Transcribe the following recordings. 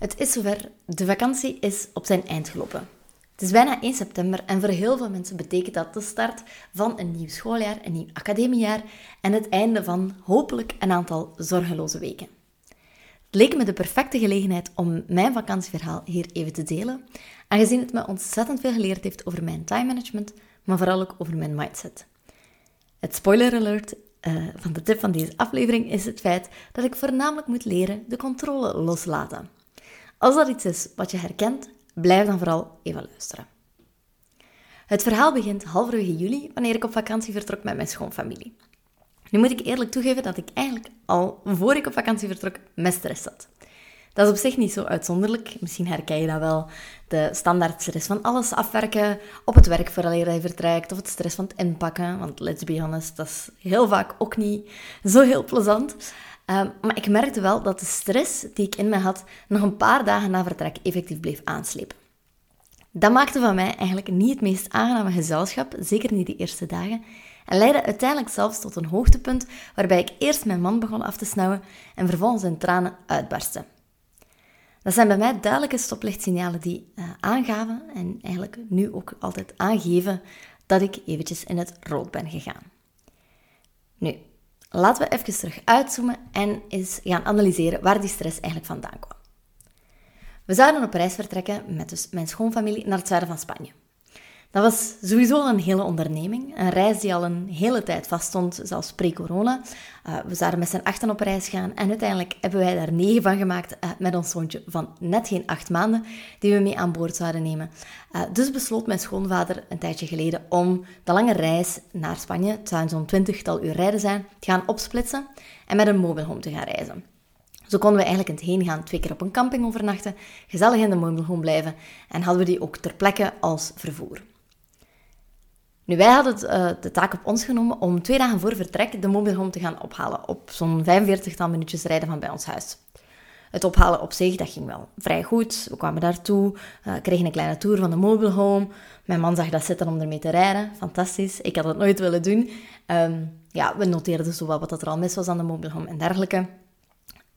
Het is zover, de vakantie is op zijn eind gelopen. Het is bijna 1 september en voor heel veel mensen betekent dat de start van een nieuw schooljaar, een nieuw academiejaar en het einde van hopelijk een aantal zorgeloze weken. Het leek me de perfecte gelegenheid om mijn vakantieverhaal hier even te delen, aangezien het me ontzettend veel geleerd heeft over mijn time management, maar vooral ook over mijn mindset. Het spoiler alert uh, van de tip van deze aflevering is het feit dat ik voornamelijk moet leren de controle loslaten. Als dat iets is wat je herkent, blijf dan vooral even luisteren. Het verhaal begint halverwege juli, wanneer ik op vakantie vertrok met mijn schoonfamilie. Nu moet ik eerlijk toegeven dat ik eigenlijk al voor ik op vakantie vertrok met stress zat. Dat is op zich niet zo uitzonderlijk. Misschien herken je dat wel. De standaard stress van alles afwerken op het werk vooraleer je vertrekt, of het stress van het inpakken. Want let's be honest, dat is heel vaak ook niet zo heel plezant. Ehm, maar ik merkte wel dat de stress die ik in me had nog een paar dagen na vertrek effectief bleef aanslepen. Dat maakte van mij eigenlijk niet het meest aangename gezelschap, zeker niet de eerste dagen, en leidde uiteindelijk zelfs tot een hoogtepunt waarbij ik eerst mijn man begon af te snauwen en vervolgens in tranen uitbarstte. Dat zijn bij mij duidelijke stoplichtsignalen die uh, aangaven en eigenlijk nu ook altijd aangeven dat ik eventjes in het rood ben gegaan. Nu, Laten we even terug uitzoomen en eens gaan analyseren waar die stress eigenlijk vandaan kwam. We zouden op reis vertrekken met dus mijn schoonfamilie naar het zuiden van Spanje. Dat was sowieso een hele onderneming. Een reis die al een hele tijd vaststond, zelfs pre-corona. Uh, we zouden met z'n achten op reis gaan en uiteindelijk hebben wij daar negen van gemaakt uh, met ons zoontje van net geen acht maanden die we mee aan boord zouden nemen. Uh, dus besloot mijn schoonvader een tijdje geleden om de lange reis naar Spanje, het zou zo'n twintigtal uur rijden zijn, te gaan opsplitsen en met een mobile home te gaan reizen. Zo konden we eigenlijk in het heen gaan twee keer op een camping overnachten, gezellig in de mobile home blijven en hadden we die ook ter plekke als vervoer. Nu, wij hadden uh, de taak op ons genomen om twee dagen voor vertrek de mobile home te gaan ophalen op zo'n 45 minuutjes rijden van bij ons huis. Het ophalen op zich, dat ging wel vrij goed. We kwamen daartoe, uh, kregen een kleine tour van de mobile home. Mijn man zag dat zitten om ermee te rijden. Fantastisch. Ik had het nooit willen doen. Um, ja, we noteerden zo wat, wat er al mis was aan de mobile home en dergelijke.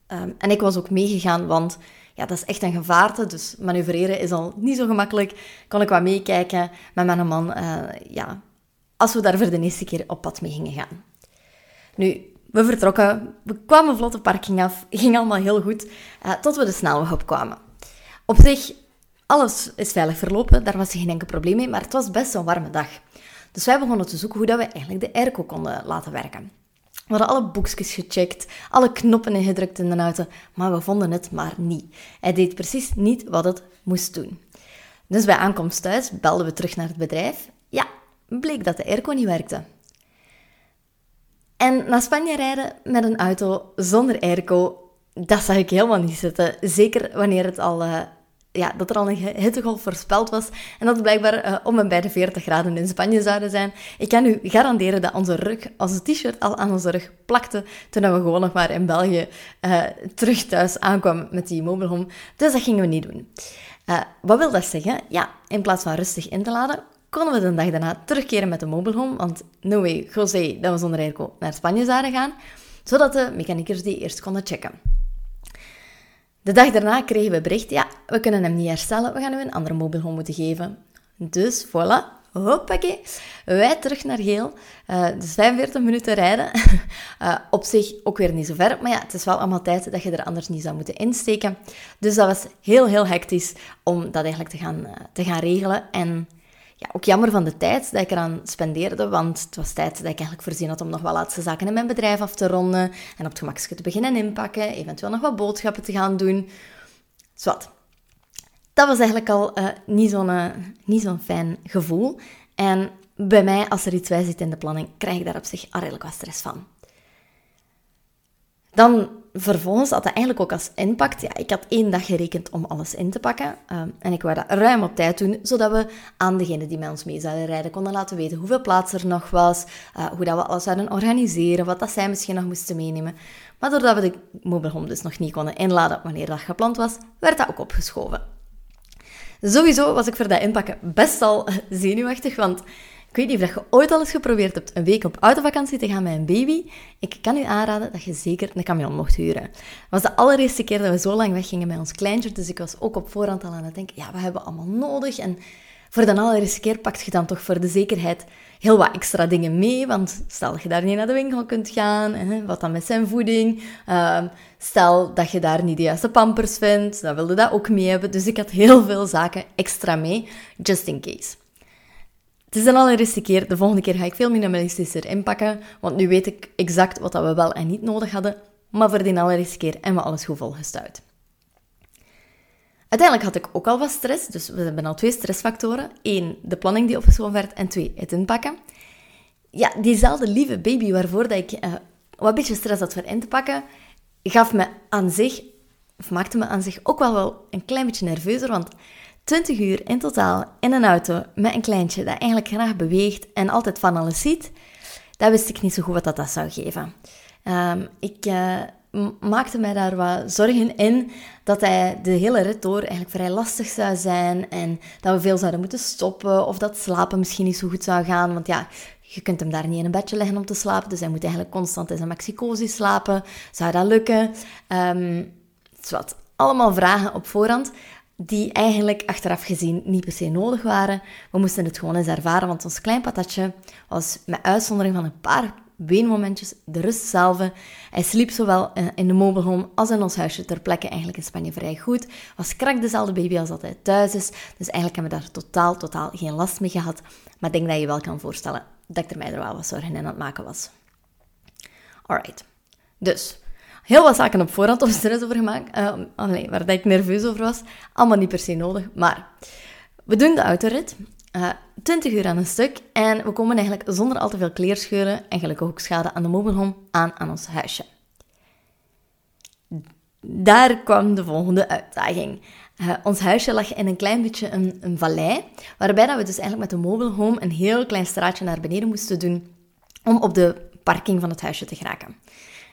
Um, en ik was ook meegegaan, want ja, dat is echt een gevaarte. Dus manoeuvreren is al niet zo gemakkelijk. Kon ik wat meekijken met mijn man. Uh, ja, als we daar voor de eerste keer op pad mee gingen gaan. Nu, we vertrokken. We kwamen vlot de parking af. Ging allemaal heel goed. Uh, tot we de snelweg opkwamen. Op zich, alles is veilig verlopen. Daar was geen enkel probleem mee. Maar het was best een warme dag. Dus wij begonnen te zoeken hoe dat we eigenlijk de airco konden laten werken. We hadden alle boekjes gecheckt, alle knoppen ingedrukt in de auto, maar we vonden het maar niet. Hij deed precies niet wat het moest doen. Dus bij aankomst thuis belden we terug naar het bedrijf. Ja, bleek dat de airco niet werkte. En naar Spanje rijden met een auto zonder airco, dat zag ik helemaal niet zitten. Zeker wanneer het al uh, ja, dat er al een hittegolf voorspeld was en dat het blijkbaar uh, om en bij de 40 graden in Spanje zouden zijn. Ik kan u garanderen dat onze rug, onze t-shirt al aan onze rug plakte toen we gewoon nog maar in België uh, terug thuis aankwamen met die mobile home. Dus dat gingen we niet doen. Uh, wat wil dat zeggen? Ja, in plaats van rustig in te laden, konden we de dag daarna terugkeren met de mobile home, want no way, José, dat we zonder airco naar Spanje zouden gaan, zodat de mechaniekers die eerst konden checken. De dag daarna kregen we bericht, ja, we kunnen hem niet herstellen, we gaan u een andere mobile home moeten geven. Dus voilà, hoppakee, wij terug naar Geel. Uh, dus 45 minuten rijden. uh, op zich ook weer niet zo ver, maar ja, het is wel allemaal tijd dat je er anders niet zou moeten insteken. Dus dat was heel, heel hectisch om dat eigenlijk te gaan, uh, te gaan regelen. En ja, ook jammer van de tijd dat ik eraan spendeerde, want het was tijd dat ik eigenlijk voorzien had om nog wel laatste zaken in mijn bedrijf af te ronden en op het gemakje te beginnen inpakken, eventueel nog wat boodschappen te gaan doen. Zwat. Dat was eigenlijk al uh, niet zo'n uh, niet zo'n fijn gevoel. En bij mij, als er iets bij zit in de planning, krijg ik daar op zich al redelijk wat stress van. Dan vervolgens had dat eigenlijk ook als impact. Ja, ik had één dag gerekend om alles in te pakken. Ehm, en ik wou dat ruim op tijd doen, zodat we aan degene die met ons mee zouden rijden konden laten weten hoeveel plaats er nog was, uh, hoe dat we alles zouden organiseren, wat dat zij misschien nog moesten meenemen. Maar doordat we de mobile home dus nog niet konden inladen wanneer dat gepland was, werd dat ook opgeschoven. Sowieso was ik voor dat inpakken best al zenuwachtig, want ik weet niet of je ooit al eens geprobeerd hebt een week op autovakantie te gaan met een baby. Ik kan u aanraden dat je zeker een camion mocht huren. Het was de allereerste keer dat we zo lang weggingen met ons kleintje, dus ik was ook op voorhand al aan het denken, ja, we hebben allemaal nodig. En voor de allereerste keer pakt je dan toch voor de zekerheid heel wat extra dingen mee. Want stel dat je daar niet naar de winkel kunt gaan, wat dan met zijn voeding. Uh, stel dat je daar niet de juiste pampers vindt, dan wilde dat ook mee hebben. Dus ik had heel veel zaken extra mee, just in case. Het is de allereerste keer, de volgende keer ga ik veel minimalistischer inpakken, want nu weet ik exact wat we wel en niet nodig hadden. Maar voor die allereerste keer hebben we alles goed volgestuurd. Uiteindelijk had ik ook al wat stress, dus we hebben al twee stressfactoren. Eén, de planning die opgeschoven werd, en twee, het inpakken. Ja, diezelfde lieve baby waarvoor dat ik uh, wat beetje stress had voor in te pakken, gaf me aan zich, of maakte me aan zich ook wel, wel een klein beetje nerveuzer, want 20 uur in totaal in een auto met een kleintje dat eigenlijk graag beweegt en altijd van alles ziet, dat wist ik niet zo goed wat dat, dat zou geven. Um, ik... Uh, maakte mij daar wat zorgen in dat hij de hele rit door eigenlijk vrij lastig zou zijn en dat we veel zouden moeten stoppen of dat slapen misschien niet zo goed zou gaan. Want ja, je kunt hem daar niet in een bedje leggen om te slapen, dus hij moet eigenlijk constant in zijn Mexicosi slapen. Zou dat lukken? Um, wat, allemaal vragen op voorhand die eigenlijk achteraf gezien niet per se nodig waren. We moesten het gewoon eens ervaren, want ons klein patatje was met uitzondering van een paar weenmomentjes, de rust zelf. Hij sliep zowel eh, in de mobile home als in ons huisje ter plekke eigenlijk in Spanje vrij goed. Was krak dezelfde baby als dat hij thuis is. Dus eigenlijk hebben we daar totaal, totaal geen last mee gehad. Maar ik denk dat je wel kan voorstellen dat ik er mij er wel wat zorgen in aan het maken was. Alright. Dus, heel wat zaken op voorhand om stress over gemaakt. Uh, oh waar ik nerveus over was. Allemaal niet per se nodig. Maar we doen de autorit. Uh, eh, 20 uur aan een stuk en we komen eigenlijk zonder al te veel kleerscheuren en gelukkig ook schade aan de mobielhome aan aan ons huisje. Daar kwam de volgende uitdaging. Uh, ons huisje lag in een klein beetje een, een vallei, waarbij dat we dus eigenlijk met de mobile home een heel klein straatje naar beneden moesten doen om op de parking van het huisje te geraken.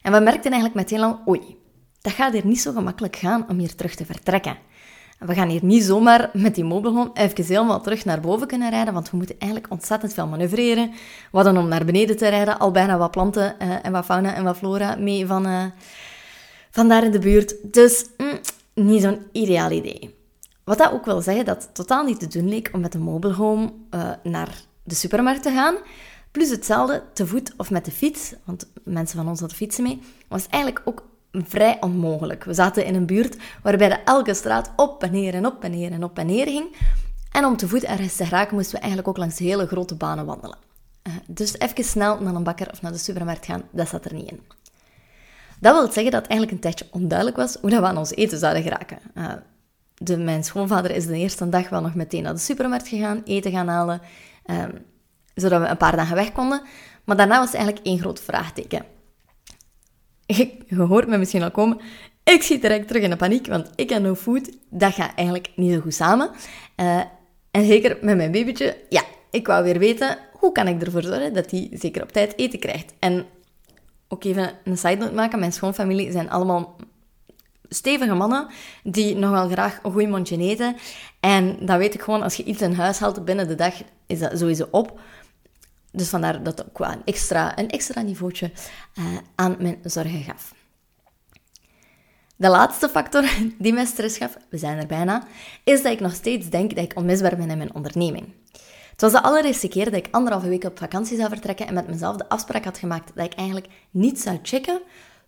En we merkten eigenlijk meteen al, oei, dat gaat hier niet zo gemakkelijk gaan om hier terug te vertrekken. We gaan hier niet zomaar met die mobielhome even helemaal terug naar boven kunnen rijden, want we moeten eigenlijk ontzettend veel manoeuvreren. We hadden om naar beneden te rijden al bijna wat planten uh, en wat fauna en wat flora mee van, uh, van daar in de buurt. Dus mm, niet zo'n ideaal idee. Wat dat ook wil zeggen dat het totaal niet te doen leek om met de mobielhome uh, naar de supermarkt te gaan. Plus hetzelfde te voet of met de fiets, want mensen van ons hadden fietsen mee, was eigenlijk ook vrij onmogelijk. We zaten in een buurt waarbij de elke straat op en neer en op en neer en op en neer ging. En om te voet ergens te geraken moesten we eigenlijk ook langs hele grote banen wandelen. Uh, dus even snel naar een bakker of naar de supermarkt gaan, dat zat er niet in. Dat wil zeggen dat eigenlijk een tijdje onduidelijk was hoe dat we aan ons eten zouden geraken. Uh, de, mijn schoonvader is de eerste dag wel nog meteen naar de supermarkt gegaan, eten gaan halen, uh, zodat we een paar dagen weg konden. Maar daarna was eigenlijk één groot vraagteken je hoort me misschien al komen, ik schiet direct terug in de paniek, want ik en no food, dat gaat eigenlijk niet zo goed samen. Uh, en zeker met mijn babytje, ja, ik wou weer weten, hoe kan ik ervoor zorgen dat hij zeker op tijd eten krijgt? En ook even een side note maken, mijn schoonfamilie zijn allemaal stevige mannen die nog wel graag een goed mondje eten. En dan weet ik gewoon, als je iets in huis haalt binnen de dag, is dat sowieso op. Dus vandaar dat ook wel een extra, een extra niveautje uh, aan mijn zorgen gaf. De laatste factor die mij stress gaf, we zijn er bijna, is dat ik nog steeds denk dat ik onmisbaar ben in mijn onderneming. Het was de allereerste keer dat ik anderhalve week op vakantie zou vertrekken en met mezelf de afspraak had gemaakt dat ik eigenlijk niet zou checken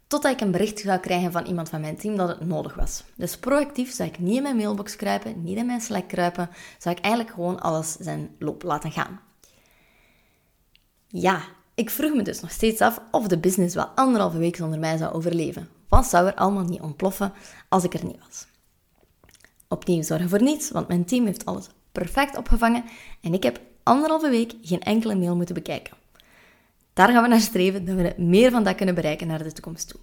totdat ik een bericht zou krijgen van iemand van mijn team dat het nodig was. Dus proactief zou ik niet in mijn mailbox kruipen, niet in mijn Slack kruipen, zou ik eigenlijk gewoon alles zijn loop laten gaan. Ja, ik vroeg me dus nog steeds af of de business wel anderhalve week zonder mij zou overleven. Wat zou er allemaal niet ontploffen als ik er niet was? Opnieuw zorgen voor niets, want mijn team heeft alles perfect opgevangen en ik heb anderhalve week geen enkele mail moeten bekijken. Daar gaan we naar streven dat we meer van dat kunnen bereiken naar de toekomst toe.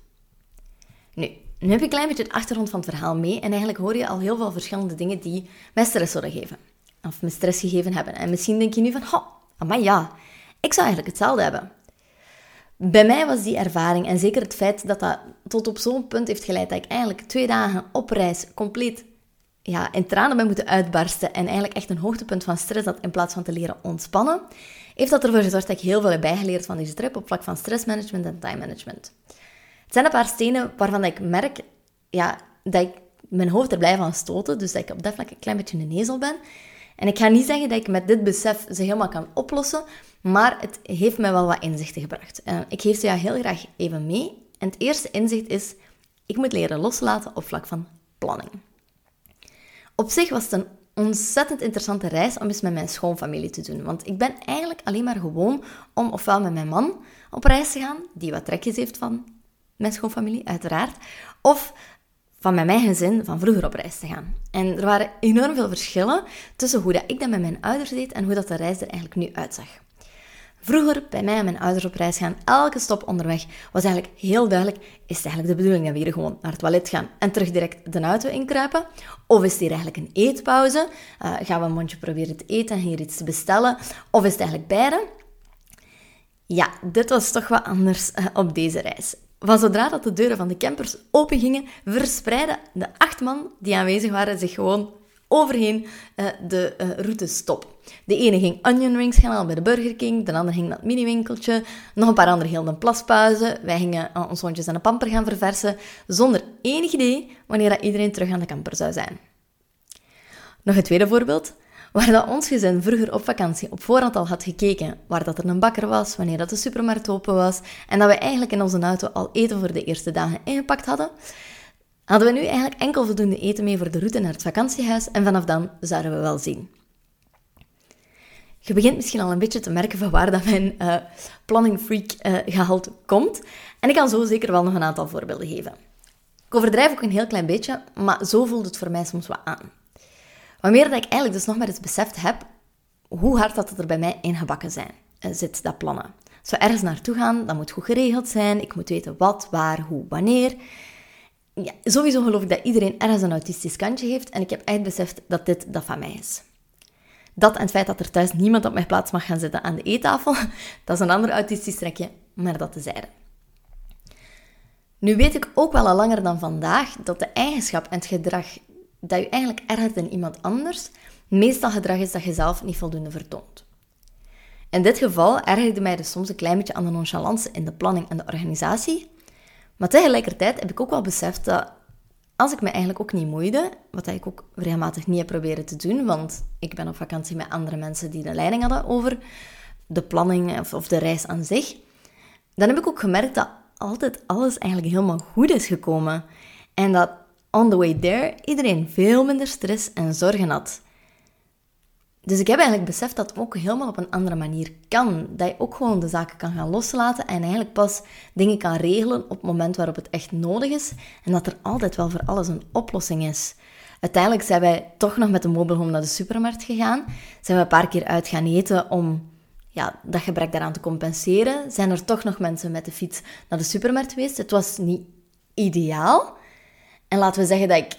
Nu, nu heb je een klein beetje het achtergrond van het verhaal mee en eigenlijk hoor je al heel veel verschillende dingen die mij stress zullen geven. Of me stress gegeven hebben. En misschien denk je nu van, oh, maar ja, ik zou eigenlijk hetzelfde hebben. Bij mij was die ervaring en zeker het feit dat dat tot op zo'n punt heeft geleid dat ik eigenlijk twee dagen op reis compleet ja, in tranen ben moeten uitbarsten en eigenlijk echt een hoogtepunt van stress had in plaats van te leren ontspannen, heeft dat ervoor gezorgd dat ik heel veel heb bijgeleerd van deze trip op vlak van stressmanagement en time management. Het zijn een paar stenen waarvan ik merk ja, dat ik mijn hoofd er blij van stoten, dus dat ik op dat vlak een klein beetje een ezel ben. En ik ga niet zeggen dat ik met dit besef ze helemaal kan oplossen, maar het heeft mij wel wat inzichten gebracht. Uh, ik geef ze jou heel graag even mee. En het eerste inzicht is, ik moet leren loslaten op vlak van planning. Op zich was het een ontzettend interessante reis om eens met mijn schoonfamilie te doen. Want ik ben eigenlijk alleen maar gewoon om ofwel met mijn man op reis te gaan, die wat trekjes heeft van mijn schoonfamilie, uiteraard, of van met mijn gezin van vroeger op reis te gaan. En er waren enorm veel verschillen tussen hoe dat ik dat met mijn ouders deed en hoe dat de reis er eigenlijk nu uitzag. Vroeger, bij mij en mijn ouders op reis gaan, elke stop onderweg was eigenlijk heel duidelijk, is het eigenlijk de bedoeling dat we hier gewoon naar het toilet gaan en terug direct de auto inkruipen? Of is het hier eigenlijk een eetpauze? Uh, gaan we een mondje proberen te eten en hier iets te bestellen? Of is het eigenlijk beide? Ja, dit was toch wat anders uh, op deze reis. Van zodra dat de deuren van de campers opengingen, verspreidden de acht man die aanwezig waren zich gewoon overheen uh, de uh, route stop. De ene ging onion rings halen bij de Burger King, de andere ging naar het mini-winkeltje, nog een paar anderen hielden een plaspauze, wij gingen uh, ons hondjes aan de pamper gaan verversen, zonder enig idee wanneer dat iedereen terug aan de camper zou zijn. Nog een tweede voorbeeld, waar dat ons gezin vroeger op vakantie op voorhand al had gekeken waar dat er een bakker was, wanneer dat de supermarkt open was, en dat we eigenlijk in onze auto al eten voor de eerste dagen ingepakt hadden, hadden we nu eigenlijk enkel voldoende eten mee voor de route naar het vakantiehuis en vanaf dan zouden we wel zien. Je begint misschien al een beetje te merken van waar dat mijn uh, planning freak uh, gehalte komt. En ik kan zo zeker wel nog een aantal voorbeelden geven. Ik overdrijf ook een heel klein beetje, maar zo voelt het voor mij soms wat aan. Wanneer dat ik eigenlijk dus nog maar eens beseft heb hoe hard dat er bij mij ingebakken zijn, uh, zit, dat plannen. Als we ergens naartoe gaan, dat moet goed geregeld zijn. Ik moet weten wat, waar, hoe, wanneer ja, sowieso geloof ik dat iedereen ergens een autistisch kantje heeft en ik heb echt beseft dat dit dat van mij is. Dat en het feit dat er thuis niemand op mijn plaats mag gaan zitten aan de eettafel, dat is een ander autistisch trekje, maar dat tezijde. Nu weet ik ook wel al langer dan vandaag dat de eigenschap en het gedrag dat je eigenlijk ergert in iemand anders, meestal gedrag is dat je zelf niet voldoende vertoont. In dit geval ergerde mij dus soms een klein beetje aan de nonchalance in de planning en de organisatie, maar tegelijkertijd heb ik ook wel beseft dat als ik me eigenlijk ook niet moeide, wat ik ook regelmatig niet heb proberen te doen, want ik ben op vakantie met andere mensen die de leiding hadden over de planning of, of de reis aan zich, dan heb ik ook gemerkt dat altijd alles eigenlijk helemaal goed is gekomen. En dat on the way there iedereen veel minder stress en zorgen had. Dus ik heb eigenlijk beseft dat het ook helemaal op een andere manier kan. Dat je ook gewoon de zaken kan gaan loslaten en eigenlijk pas dingen kan regelen op het moment waarop het echt nodig is. En dat er altijd wel voor alles een oplossing is. Uiteindelijk zijn wij toch nog met de mobile home naar de supermarkt gegaan. Zijn we een paar keer uit gaan eten om ja, dat gebrek daaraan te compenseren. Zijn er toch nog mensen met de fiets naar de supermarkt geweest. Het was niet ideaal. En laten we zeggen dat ik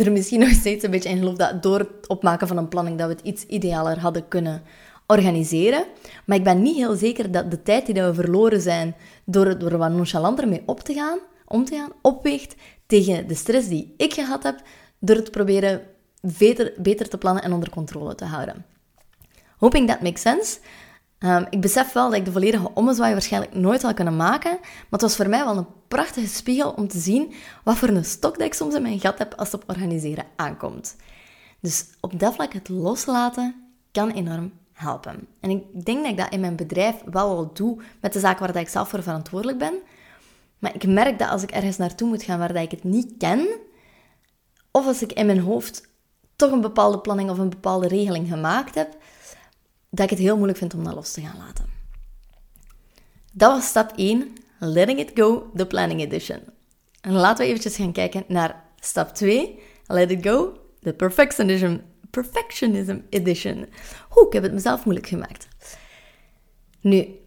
er misschien nog steeds een beetje in geloof dat door het opmaken van een planning dat we het iets idealer hadden kunnen organiseren. Maar ik ben niet heel zeker dat de tijd die we verloren zijn door, er wat nonchalanter mee op te gaan, om te gaan, opweegt tegen de stress die ik gehad heb door het proberen beter, beter te plannen en onder controle te houden. Hoping that makes sense. Um, ik besef wel dat ik de volledige ommezwaai waarschijnlijk nooit zal kunnen maken, maar het was voor mij wel een prachtige spiegel om te zien wat voor een stok dat ik soms in mijn gat heb als het op organiseren aankomt. Dus op dat vlak het loslaten kan enorm helpen. En ik denk dat ik dat in mijn bedrijf wel wel doe met de zaken waar dat ik zelf voor verantwoordelijk ben. Maar ik merk dat als ik ergens naartoe moet gaan waar dat ik het niet ken, of als ik in mijn hoofd toch een bepaalde planning of een bepaalde regeling gemaakt heb, dat ik het heel moeilijk vind om dat los te gaan laten. Dat was stap 1, Letting It Go, de Planning Edition. En laten we eventjes gaan kijken naar stap 2, Let It Go, de Perfectionism, Perfectionism Edition. Hoe, ik heb het mezelf moeilijk gemaakt. Nu,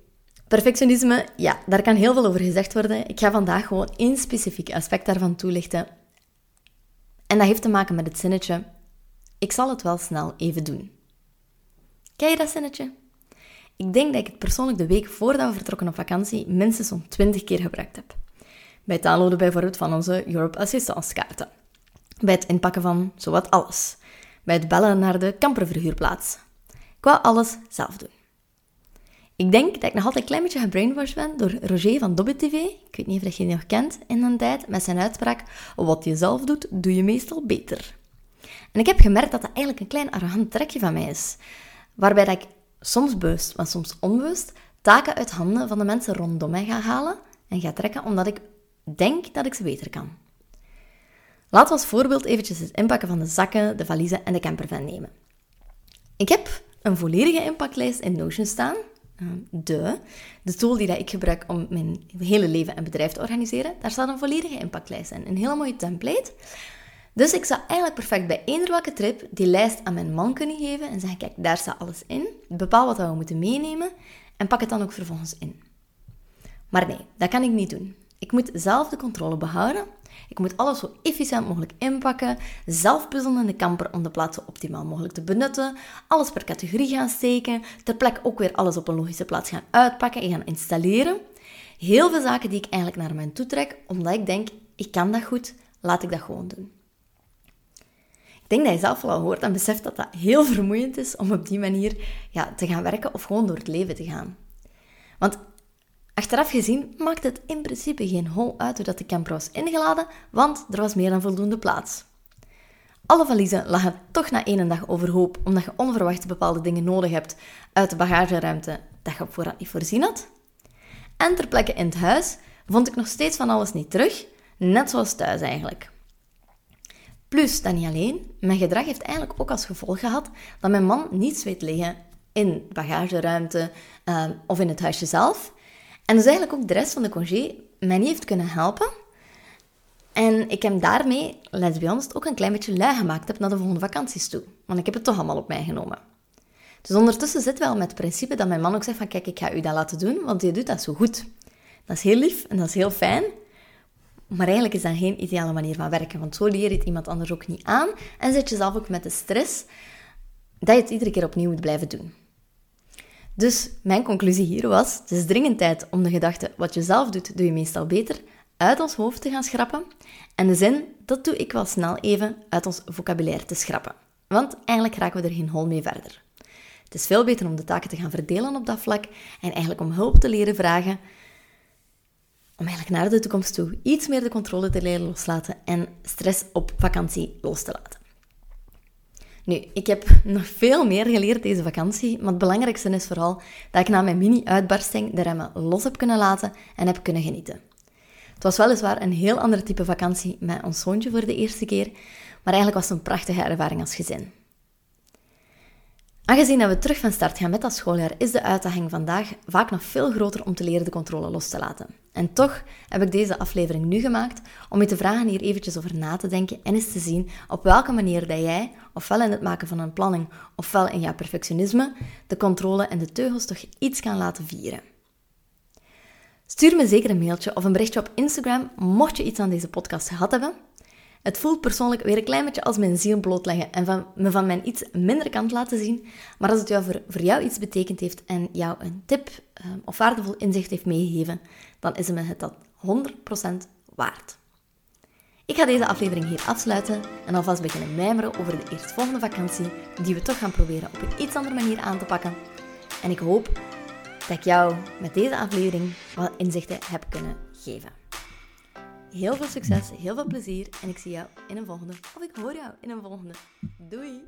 Perfectionisme, ja, daar kan heel veel over gezegd worden. Ik ga vandaag gewoon één specifiek aspect daarvan toelichten. En dat heeft te maken met het zinnetje: Ik zal het wel snel even doen. Ken je dat zinnetje? Ik denk dat ik het persoonlijk de week voordat we vertrokken op vakantie minstens zo'n 20 keer gebruikt heb. Bij het downloaden bijvoorbeeld van onze Europe Assistance kaarten. Bij het inpakken van zowat alles. Bij het bellen naar de camperverhuurplaats. Ik wou alles zelf doen. Ik denk dat ik nog altijd een klein beetje gebrainwashed ben door Roger van Dobbe TV. Ik weet niet of je die nog kent in een tijd, met zijn uitspraak: Wat je zelf doet, doe je meestal beter. En ik heb gemerkt dat dat eigenlijk een klein arrogant trekje van mij is. Waarbij dat ik soms bewust, maar soms onbewust, taken uit handen van de mensen rondom mij ga halen en ga trekken omdat ik denk dat ik ze beter kan. Laten we als voorbeeld eventjes het inpakken van de zakken, de valiezen en de campervan nemen. Ik heb een volledige inpaklijst in Notion staan. Ehm, de, de tool die dat ik gebruik om mijn hele leven en bedrijf te organiseren. Daar staat een volledige inpaklijst in. Een hele mooie template. Dus ik zou eigenlijk perfect bij eender welke trip die lijst aan mijn man kunnen geven en zeggen, kijk, daar staat alles in. Bepaal wat we moeten meenemen en pak het dan ook vervolgens in. Maar nee, dat kan ik niet doen. Ik moet zelf de controle behouden. Ik moet alles zo efficiënt mogelijk inpakken, zelf puzzelen in de camper om de plaatsen optimaal mogelijk te benutten, alles per categorie gaan steken, ter plekke ook weer alles op een logische plaats gaan uitpakken en gaan installeren. Heel veel zaken die ik eigenlijk naar mij toe trek, omdat ik denk, ik kan dat goed, laat ik dat gewoon doen. Ik denk dat je zelf wel al hoort en beseft dat dat heel vermoeiend is om op die manier ja, te gaan werken of gewoon door het leven te gaan. Want Achteraf gezien maakt het in principe geen hol uit hoe dat de camper was ingeladen, want er was meer dan voldoende plaats. Alle valiezen lagen toch na één dag overhoop, omdat je onverwacht bepaalde dingen nodig hebt uit de bagageruimte dat je op niet voorzien had. En ter plekke in het huis vond ik nog steeds van alles niet terug, net zoals thuis eigenlijk. Plus, dat niet alleen, mijn gedrag heeft eigenlijk ook als gevolg gehad dat mijn man niets weet liggen in de bagageruimte uh, of in het huisje zelf. En dus eigenlijk ook de rest van de congé mij niet heeft kunnen helpen. En ik heb daarmee, let's be honest, ook een klein beetje lui gemaakt heb naar de volgende vakanties toe. Want ik heb het toch allemaal op mij genomen. Dus ondertussen zit wel met het principe dat mijn man ook zegt van kijk, ik ga u dat laten doen, want je doet dat zo goed. Dat is heel lief en dat is heel fijn. Maar eigenlijk is dat geen ideale manier van werken, want zo leer je het iemand anders ook niet aan en zit je zelf ook met de stress dat je het iedere keer opnieuw moet blijven doen. Dus mijn conclusie hier was: het is dringend tijd om de gedachte wat je zelf doet, doe je meestal beter, uit ons hoofd te gaan schrappen. En de zin, dat doe ik wel snel even, uit ons vocabulaire te schrappen. Want eigenlijk raken we er geen hol mee verder. Het is veel beter om de taken te gaan verdelen op dat vlak en eigenlijk om hulp te leren vragen. Om eigenlijk naar de toekomst toe iets meer de controle te leren loslaten en stress op vakantie los te laten. Nu, ik heb nog veel meer geleerd deze vakantie, maar het belangrijkste is vooral dat ik na mijn mini-uitbarsting de remmen los heb kunnen laten en heb kunnen genieten. Het was weliswaar een heel ander type vakantie met ons zoontje voor de eerste keer, maar eigenlijk was het een prachtige ervaring als gezin. Aangezien dat we terug van start gaan met dat schooljaar, is de uitdaging vandaag vaak nog veel groter om te leren de controle los te laten. En toch heb ik deze aflevering nu gemaakt om je te vragen hier eventjes over na te denken en eens te zien op welke manier dat jij, ofwel in het maken van een planning, ofwel in jouw perfectionisme, de controle en de teugels toch iets kan laten vieren. Stuur me zeker een mailtje of een berichtje op Instagram mocht je iets aan deze podcast gehad hebben. Het voelt persoonlijk weer een klein beetje als mijn ziel blootleggen en van, me van mijn iets minder kant laten zien. Maar als het jou voor, voor jou iets betekend heeft en jou een tip uh, of waardevol inzicht heeft meegegeven, dan is het me het dat 100% waard. Ik ga deze aflevering hier afsluiten en alvast beginnen mijmeren over de eerstvolgende vakantie, die we toch gaan proberen op een iets andere manier aan te pakken. En ik hoop dat ik jou met deze aflevering wat inzichten heb kunnen geven. Heel veel succes, heel veel plezier en ik zie jou in een volgende, of ik hoor jou in een volgende. Doei!